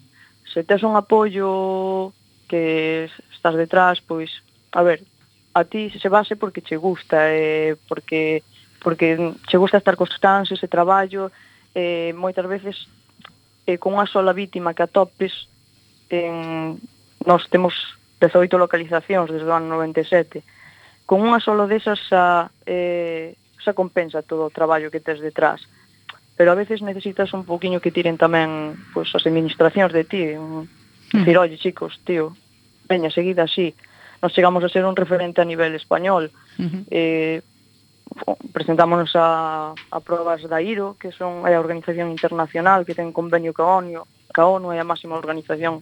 se tes un apoio que estás detrás, pois, a ver, a ti se base porque che gusta, eh, porque porque che gusta estar cos cans, ese traballo, eh, moitas veces eh, con unha sola vítima que atopes, en, nós temos 18 localizacións desde o ano 97, con unha sola desas a, eh, xa compensa todo o traballo que tes detrás pero a veces necesitas un poquinho que tiren tamén pois, as administracións de ti, un, mm. decir, oye, chicos, tío, veña, seguida así, nos chegamos a ser un referente a nivel español, uh -huh. eh, presentámonos a, a probas da IRO, que son a organización internacional que ten convenio ca ONU, ca ONU é a máxima organización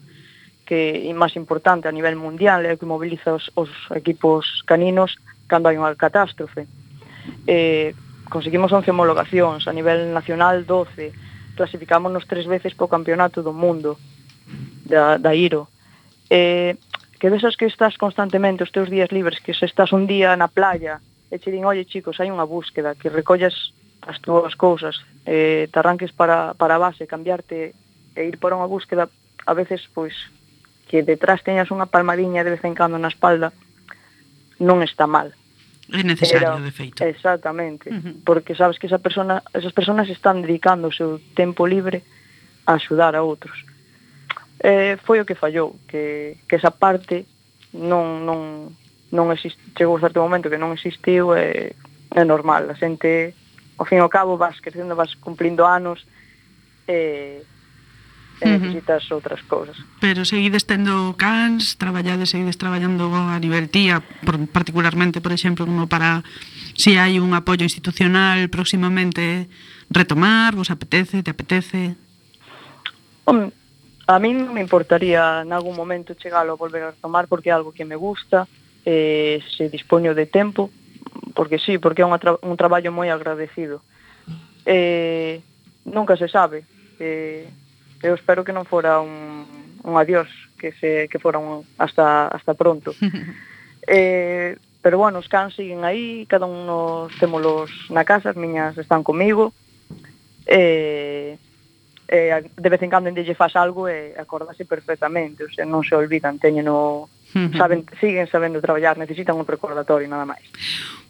que é máis importante a nivel mundial, é que mobiliza os, os equipos caninos cando hai unha catástrofe. Eh, conseguimos 11 homologacións, a nivel nacional 12, clasificámonos tres veces po campeonato do mundo da, da Iro. Eh, que desas que estás constantemente os teus días libres, que se estás un día na playa e che din, oye chicos, hai unha búsqueda, que recollas as túas cousas, eh, te arranques para, para a base, cambiarte e ir por unha búsqueda, a veces, pois, que detrás teñas unha palmadiña de vez en cando na espalda, non está mal. É necesario, era, de feito. Exactamente, uh -huh. porque sabes que esa persona, esas personas están dedicando o seu tempo libre a axudar a outros. Eh, foi o que fallou, que, que esa parte non, non, non existe, chegou a certo momento que non existiu e eh, é normal, a xente ao fin e ao cabo vas crecendo, vas cumplindo anos e eh, e uh -huh. visitas outras cousas. Pero seguides tendo cans, traballades, seguides traballando a nivel tía, por, particularmente, por exemplo, como para se si hai un apoio institucional próximamente retomar, vos apetece, te apetece? Home, a mí non me importaría en algún momento chegalo a volver a retomar porque é algo que me gusta, eh, se dispoño de tempo, porque sí, porque é un, tra un traballo moi agradecido. Eh, nunca se sabe, eh, eu espero que non fora un, un adiós, que se que fora un hasta hasta pronto. (laughs) eh, pero bueno, os cans siguen aí, cada un nos témolos na casa, as miñas están comigo. Eh, eh, de vez en cando lle faz algo e eh, acordase perfectamente, o sea, non se olvidan, teñen o, (laughs) saben, siguen sabendo traballar, necesitan un recordatorio nada máis.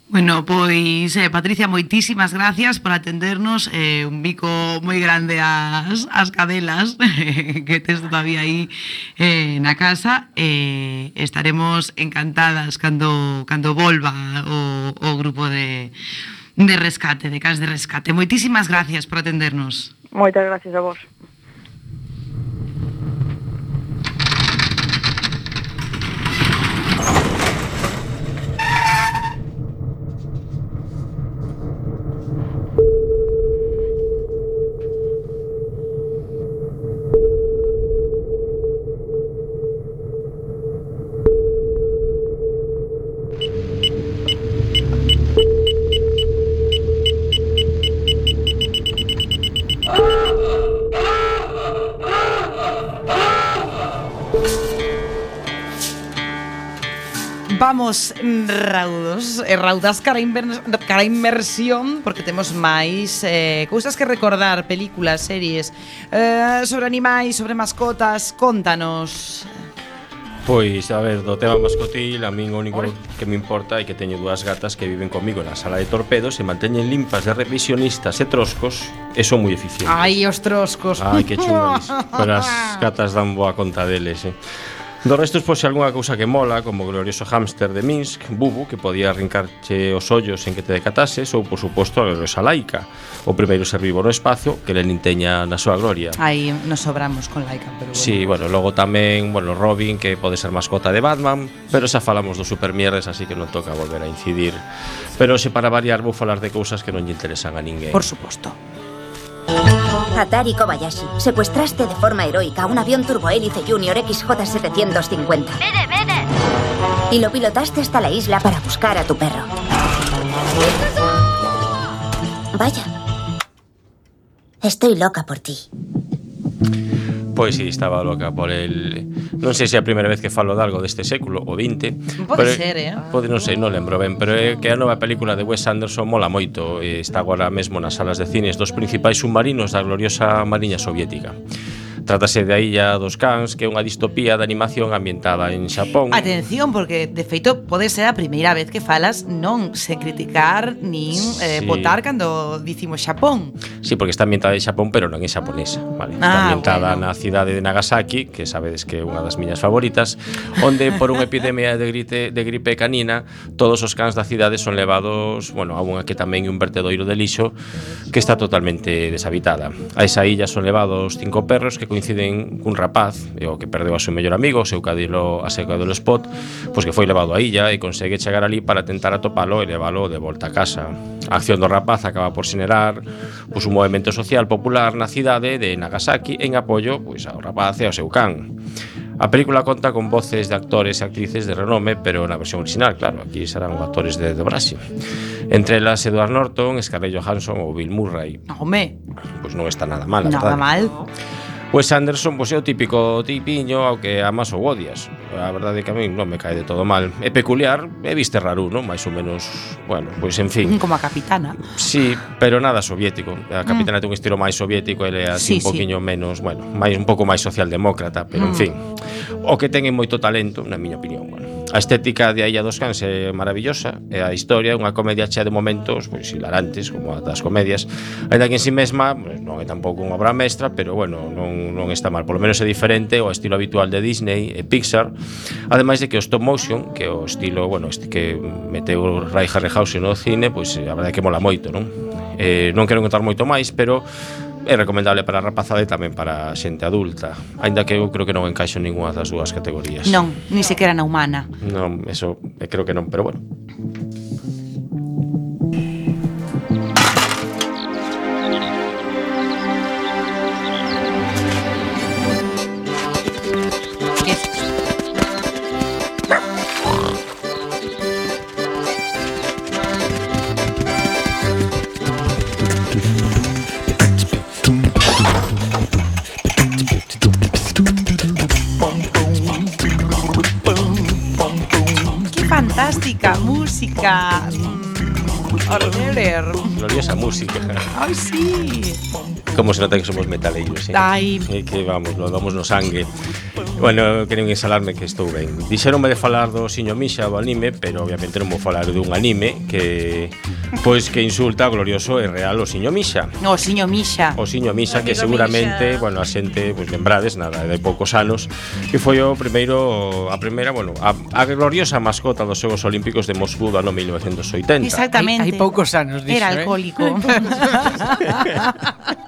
Bueno, pois, eh, Patricia, moitísimas gracias por atendernos eh, Un bico moi grande as, as cadelas (laughs) Que tes todavía aí eh, na casa eh, Estaremos encantadas cando, cando volva o, o grupo de, de rescate, de cas de rescate. Moitísimas gracias por atendernos. Moitas gracias a vos. estamos raudos eh, e cara, inver, cara inmersión porque temos máis eh, cousas que recordar, películas, series eh, sobre animais, sobre mascotas contanos. Pois, a ver, do tema mascotil a min o único Oi. que me importa é que teño dúas gatas que viven comigo na sala de torpedos e manteñen limpas de revisionistas e troscos e son moi eficientes. Ai, os troscos. Ai, que chungos (laughs) Pero as gatas dan boa conta deles, eh. Do resto, pois, algunha cousa que mola, como o glorioso hámster de Minsk, Bubu, que podía arrincarche os ollos en que te decatases, ou, por suposto, a gloriosa laica, o primeiro ser vivo no espazo que Lenin teña na súa gloria. Aí nos sobramos con laica, pero bueno. Sí, bueno, logo tamén, bueno, Robin, que pode ser mascota de Batman, pero xa falamos dos supermierdes, así que non toca volver a incidir. Pero se para variar vou falar de cousas que non lle interesan a ninguén. Por suposto. Atari Kobayashi, secuestraste de forma heroica un avión turbohélice Junior XJ750. ¡Vene, vene! Y lo pilotaste hasta la isla para buscar a tu perro. Vaya. Estoy loca por ti. Pois si, sí, estaba loca por el... Non sei se é a primeira vez que falo de algo deste século, o 20. Pode pero, ser, eh? Pode, non sei, non lembro ben, pero é que a nova película de Wes Anderson mola moito e está agora mesmo nas salas de cines dos principais submarinos da gloriosa Mariña Soviética. Trátase da Illa dos Cans, que é unha distopía de animación ambientada en Xapón. Atención, porque de feito pode ser a primeira vez que falas non sen criticar nin eh, sí. eh, votar cando dicimos Xapón. Sí, porque está ambientada en Xapón, pero non é xaponesa, vale? Ah, está ambientada bueno. na cidade de Nagasaki, que sabedes que é unha das miñas favoritas, onde por unha epidemia de gripe de gripe canina, todos os cans da cidade son levados, bueno, a unha que tamén é un vertedoiro de lixo que está totalmente deshabitada. A esa illa son levados cinco perros que coinciden cun rapaz e o que perdeu a seu mellor amigo, o seu cadilo, a seu cadilo spot, pois que foi levado a illa e consegue chegar ali para tentar atopalo e levalo de volta a casa. A acción do rapaz acaba por xenerar pois, un movimento social popular na cidade de Nagasaki en apoio pois, ao rapaz e ao seu can. A película conta con voces de actores e actrices de renome, pero na versión original, claro, aquí serán actores de, de Brasil. Entre elas Edward Norton, Scarlett Johansson ou Bill Murray. Home. Pois non está nada mal, Nada verdad? mal. Wes Anderson pois é o típico tipiño ao que amas ou odias. A verdade é que a min non me cae de todo mal. É peculiar, é viste raro, non? Mais ou menos, bueno, pois en fin. Como a capitana. Sí, pero nada soviético. A mm. capitana mm. ten un estilo máis soviético, ele é así sí, un poquinho sí. menos, bueno, máis un pouco máis socialdemócrata, pero mm. en fin. O que ten é moito talento, na miña opinión, bueno. A estética de Aia dos Cans é maravillosa e a historia é unha comedia chea de momentos pois, hilarantes, como a das comedias. Ainda que en si sí mesma pues, non é tampouco unha obra mestra, pero bueno, non, non está mal. Polo menos é diferente ao estilo habitual de Disney e Pixar. Ademais de que o stop motion, que é o estilo, bueno, este que meteu Ray Harryhausen no cine, pois a verdade é que mola moito, non? Eh, non quero contar moito máis, pero é recomendable para a rapazada e tamén para a xente adulta Ainda que eu creo que non encaixo ningunha das dúas categorías. Non, ni sequera na humana. Non, eso eh, creo que non, pero bueno. Joder. Gloriosa música. ¡Ay, sí! Como se nota que somos metaleros, ¿eh? Ay. Que vamos, lo damos no sangue. Bueno, queren ensalarme que estou ben. Dixeronme de falar do Siño Misha do anime Pero obviamente non vou falar dun anime Que pois que insulta glorioso e real o Siño Misha O Siño Misha O Siño Misha que seguramente, Misha. bueno, a xente pois, Lembrades, nada, de poucos anos Que foi o primeiro, a primeira, bueno A, a gloriosa mascota dos Xogos Olímpicos de Moscú do ano 1980 Exactamente. Hai poucos anos, dixo, Era alcohólico. eh? (laughs) (laughs)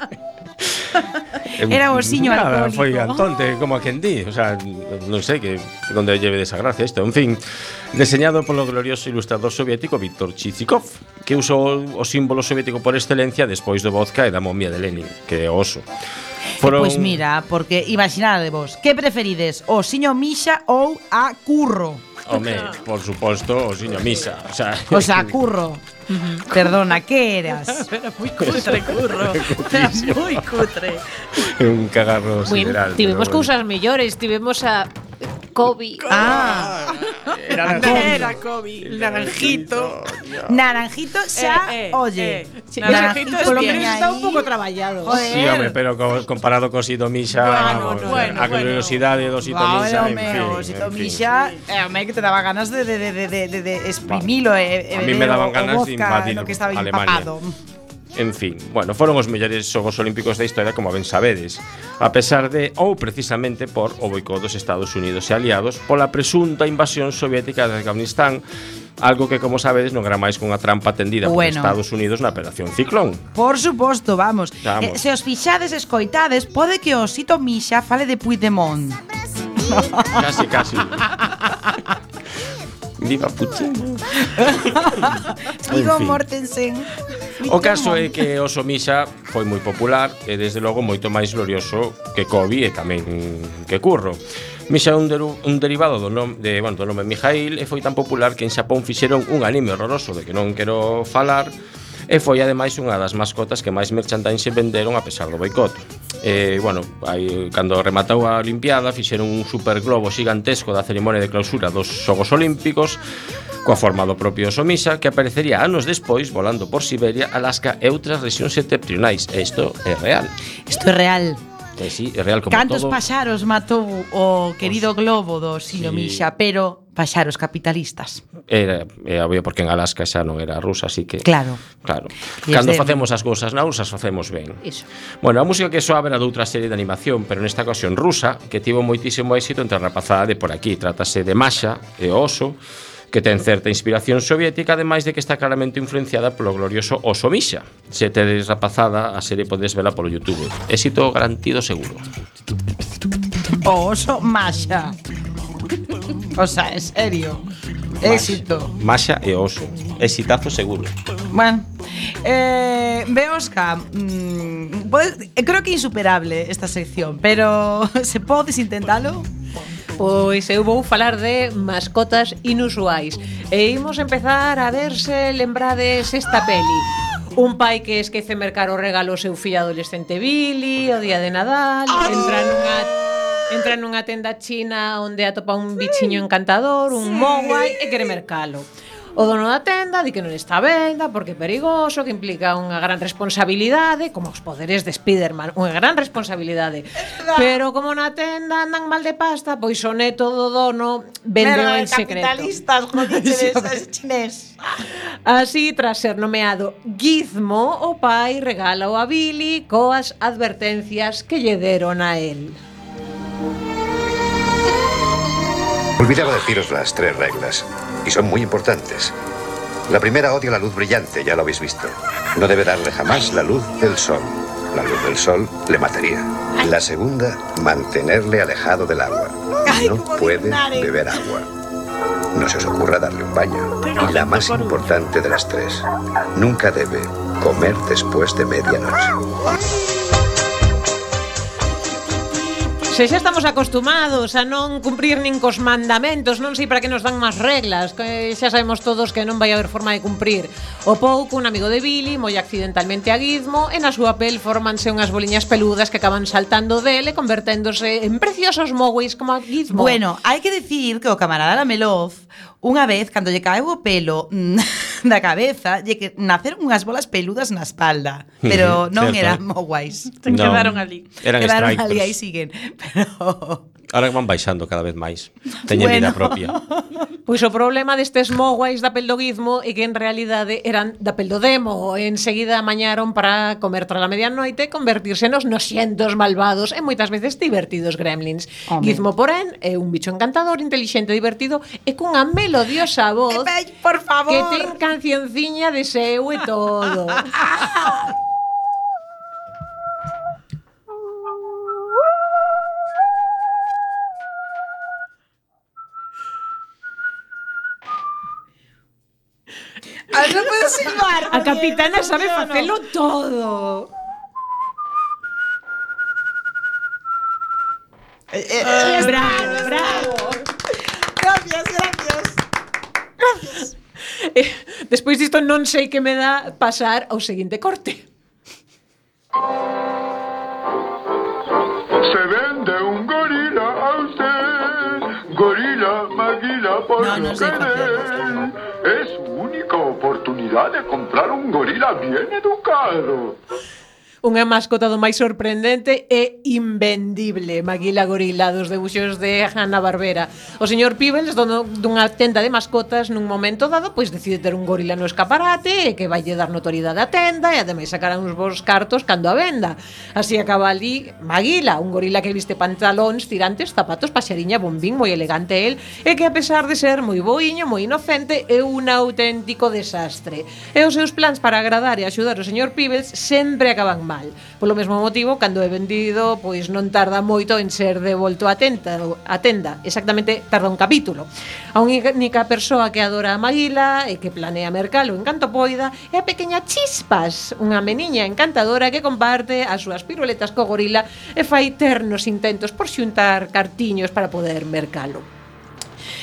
Era o siño nada, alcohólico. foi Antonte, como a quen di. O sea, non sei que onde lleve desa gracia isto. En fin, deseñado polo glorioso ilustrador soviético Víctor Chichikov, que usou o símbolo soviético por excelencia despois do vodka e da momia de Lenin, que é o oso. Foron... Pois mira, porque imaginadevos, que preferides, o siño Misha ou a Curro? Home, por suposto, o siño Misa. O sea, o sea (laughs) Curro. Perdona, que eras? (laughs) Era moi cutre, curro. (laughs) Era moi cutre. (laughs) Un cagarro sideral. Tivemos cousas mellores, tivemos a Kobe. Ah. ah. Era Kobe. Naranjito. Naranjito ya, eh, eh, oye. Eh. Naranjito por lo menos está un poco traballado. Sí, hombre, pero comparado con Sitomisa, a curiosidad de Sitomisa, en fin. Sitomisa, hombre, que te daba ganas de exprimirlo. A mí me daban ganas de invadir Alemania. En fin, bueno, foron os mellores xogos olímpicos da historia, como ben sabedes, a pesar de ou precisamente por o boicot dos Estados Unidos e aliados pola presunta invasión soviética de Afganistán Algo que, como sabedes, non era máis que unha trampa tendida bueno, por Estados Unidos na Operación Ciclón. Por suposto, vamos. vamos. Eh, se os fixades escoitades, pode que o Sito Misha fale de Puigdemont. casi, casi. (laughs) Viva Putin. Vigo en fin. Mortensen. O caso é que o Somisa foi moi popular e desde logo moito máis glorioso que Kobe e tamén que Curro. Misha é un, deru, un derivado do nome de, bueno, do nome Mijail e foi tan popular que en Xapón fixeron un anime horroroso de que non quero falar e foi ademais unha das mascotas que máis merchandise venderon a pesar do boicot. E, bueno, aí, cando rematou a Olimpiada fixeron un superglobo gigantesco da cerimonia de clausura dos Xogos Olímpicos coa forma do propio Somisa que aparecería anos despois volando por Siberia, Alaska e outras regións septentrionais. E isto é real. Isto é real. Eh, sí, é real como Cantos todo. paxaros matou o querido globo do Sinomixa, sí. pero paxaros capitalistas. Era, era obvio porque en Alaska xa non era rusa, así que Claro. Claro. Y Cando de... facemos as cousas naus, as facemos ben. Iso. Bueno, a música que soa era doutra serie de animación, pero nesta ocasión rusa, que tivo moitísimo éxito entre a rapazada de por aquí. Trátase de Masha e o Oso, que ten certa inspiración soviética, ademais de que está claramente influenciada polo glorioso Oso Misha. Se tedes rapazada, a serie podes vela polo YouTube. Éxito garantido seguro. Oso Masha. O sea, en serio. Éxito. Masha e Oso. Exitazo seguro. Bueno, eh, Beosca, mmm, pode, eh, creo que é insuperable esta sección, pero (laughs) se podes intentalo? Pois eu vou falar de mascotas inusuais. E imos empezar a ver se lembrades esta peli. Un pai que esquece mercar o regalo ao seu fillo adolescente Billy, o día de Nadal, entra nunha entra nunha tenda china onde atopa un bichiño encantador, un sí. mogwai e quere mercalo. O dono da tenda di que non está venda porque é perigoso, que implica unha gran responsabilidade, como os poderes de Spiderman, unha gran responsabilidade. Pero como na tenda andan mal de pasta, pois o neto do dono vendeu en secreto. capitalistas, jodiches, (laughs) chinés. Así, tras ser nomeado Gizmo, o pai regala a Billy coas advertencias que lle deron a él. Olvidaba deciros las tres reglas, y son muy importantes. La primera odia la luz brillante, ya lo habéis visto. No debe darle jamás la luz del sol. La luz del sol le mataría. La segunda, mantenerle alejado del agua. No puede beber agua. No se os ocurra darle un baño. Y la más importante de las tres, nunca debe comer después de medianoche. Pois, Se xa estamos acostumados a non cumprir nin cos mandamentos, non sei para que nos dan máis reglas, que xa sabemos todos que non vai haber forma de cumprir. O pouco, un amigo de Billy, moi accidentalmente a Gizmo, e na súa pel formanse unhas boliñas peludas que acaban saltando dele, converténdose en preciosos moguis como a Gizmo. Bueno, hai que decir que o camarada Lamelov Unha vez, cando lle caeu o pelo mm, (laughs) da cabeza, lle que naceron unhas bolas peludas na espalda, pero non certo. eran mo guais. No, quedaron ali. Eran quedaron strikers. ali, aí siguen. (laughs) Pero Ahora van baixando cada vez máis. Teñen bueno. vida propia. (laughs) Pois o problema destes moguais da peldoguismo é que en realidade eran da peldodemo. Enseguida mañaron para comer tras a medianoite e convertirse nos noxientos malvados e moitas veces divertidos gremlins. Home. Gizmo, porén, é un bicho encantador, intelixente, divertido e cunha melodiosa voz por favor. que ten cancionciña de seu e todo. (laughs) Ah, non podo silbar. A capitana sabe facelo todo. Eh, eh, ah, eh, bravo, bravo. Gracias, gracias. Gracias. Eh, despois disto non sei que me dá pasar ao seguinte corte. Se vende un gorila a usted, gorila, maguila, por no, no lo que sé, es único. De comprar un gorila bien educado. unha mascota do máis sorprendente e invendible, Maguila Gorila, dos debuxos de Hanna Barbera. O señor Pibels, dono dunha tenda de mascotas, nun momento dado, pois decide ter un gorila no escaparate e que vai dar notoriedade á tenda e ademais sacarán uns bons cartos cando a venda. Así acaba ali Maguila, un gorila que viste pantalóns, tirantes, zapatos, paxariña, bombín, moi elegante el, e que a pesar de ser moi boiño, moi inocente, é un auténtico desastre. E os seus plans para agradar e axudar o señor Pibels sempre acaban mal mal. Polo mesmo motivo, cando é vendido, pois non tarda moito en ser devolto a tenda, a tenda. Exactamente tarda un capítulo. A única persoa que adora a Maguila e que planea mercalo en canto poida é a pequena Chispas, unha meniña encantadora que comparte as súas piruletas co gorila e fai ternos intentos por xuntar cartiños para poder mercalo.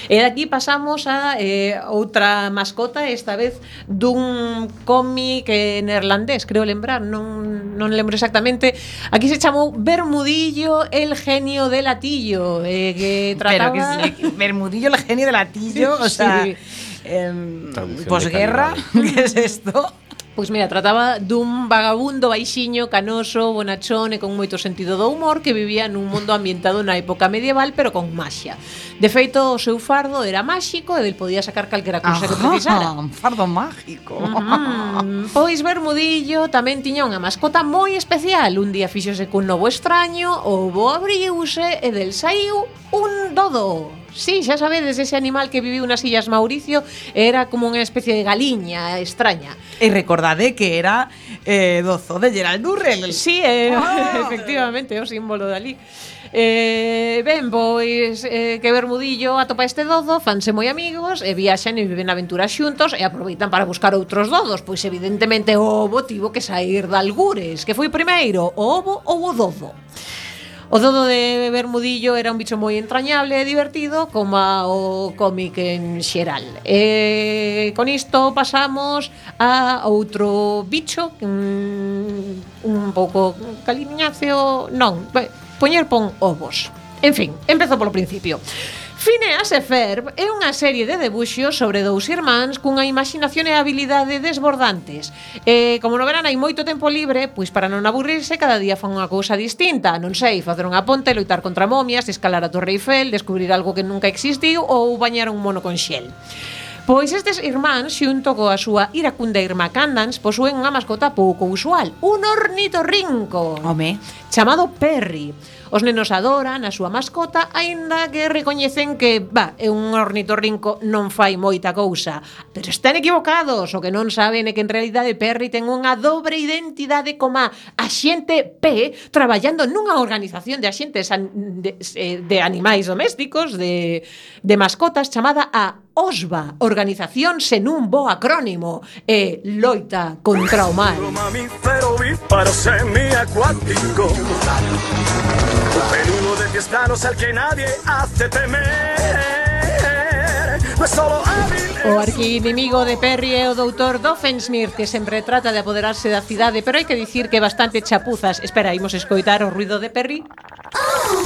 E de aquí pasamos a eh, outra mascota, esta vez dun cómic eh, neerlandés, creo lembrar, non, non lembro exactamente. Aquí se chamou Bermudillo, el genio de latillo, eh, que Pero que trataba... sí, Bermudillo, el genio del latillo, (laughs) o sea, Sí. em, de posguerra, (laughs) ¿qué es esto? Pois mira, trataba dun vagabundo baixiño, canoso, bonachón e con moito sentido do humor que vivía nun mundo ambientado na época medieval pero con maxia. De feito, o seu fardo era máxico e del podía sacar calquera cousa que ah, precisara. un (laughs) fardo mágico. Mm, pois Bermudillo tamén tiña unha mascota moi especial. Un día fíxose cun novo extraño, o bo abriuse e del saiu un dodo. Sí, xa sabedes, ese animal que viviu nas Illas Mauricio era como unha especie de galiña extraña. E recordade que era eh, do zoo de Gerald Durrell. Sí, eh, oh. (laughs) efectivamente, o símbolo dali. Eh, ben, pois eh, que Bermudillo atopa este dodo, fanse moi amigos, e viaxan e viven aventuras xuntos e aproveitan para buscar outros dodos, pois evidentemente o ovo tivo que sair de algures, que foi primeiro, o ovo ou o dodo? O dodo de Bermudillo era un bicho moi entrañable e divertido, como o cómic en xeral. E con isto pasamos a outro bicho, que un pouco caliñacio, non, poñer pon ovos. En fin, empezo polo principio. Phineas e Ferb é unha serie de debuxos sobre dous irmáns cunha imaginación e habilidade desbordantes. E, como no verán hai moito tempo libre, pois para non aburrirse cada día fan unha cousa distinta. Non sei, facer unha ponte, loitar contra momias, escalar a Torre Eiffel, descubrir algo que nunca existiu ou bañar un mono con xel. Pois estes irmáns, xunto coa súa iracunda irmá Candance, posúen unha mascota pouco usual, un ornitorrinco. Home. Chamado Perry. Os nenos adoran a súa mascota, aínda que recoñecen que, va, é un ornitorrinco non fai moita cousa. Pero están equivocados, o que non saben é que en realidade Perry ten unha dobre identidade como axente P traballando nunha organización de axentes an, de, eh, de animais domésticos, de, de mascotas, chamada a OSBA, Organización sen un bo acrónimo, e loita contra o mal. O mamífero semiacuático Un peludo de pies planos al que nadie hace temer No es solo hábil O arquiinimigo de Perry é o doutor Doffensmir que sempre trata de apoderarse da cidade pero hai que dicir que bastante chapuzas Espera, imos escoitar o ruido de Perry? Oh.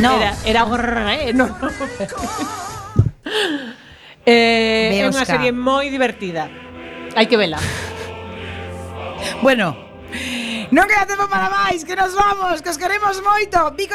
No, era, era... Eh, no, no eh, é unha serie moi divertida. Hai que vela. bueno, Non queda tempo para máis, que nos vamos, que os queremos moito. Vico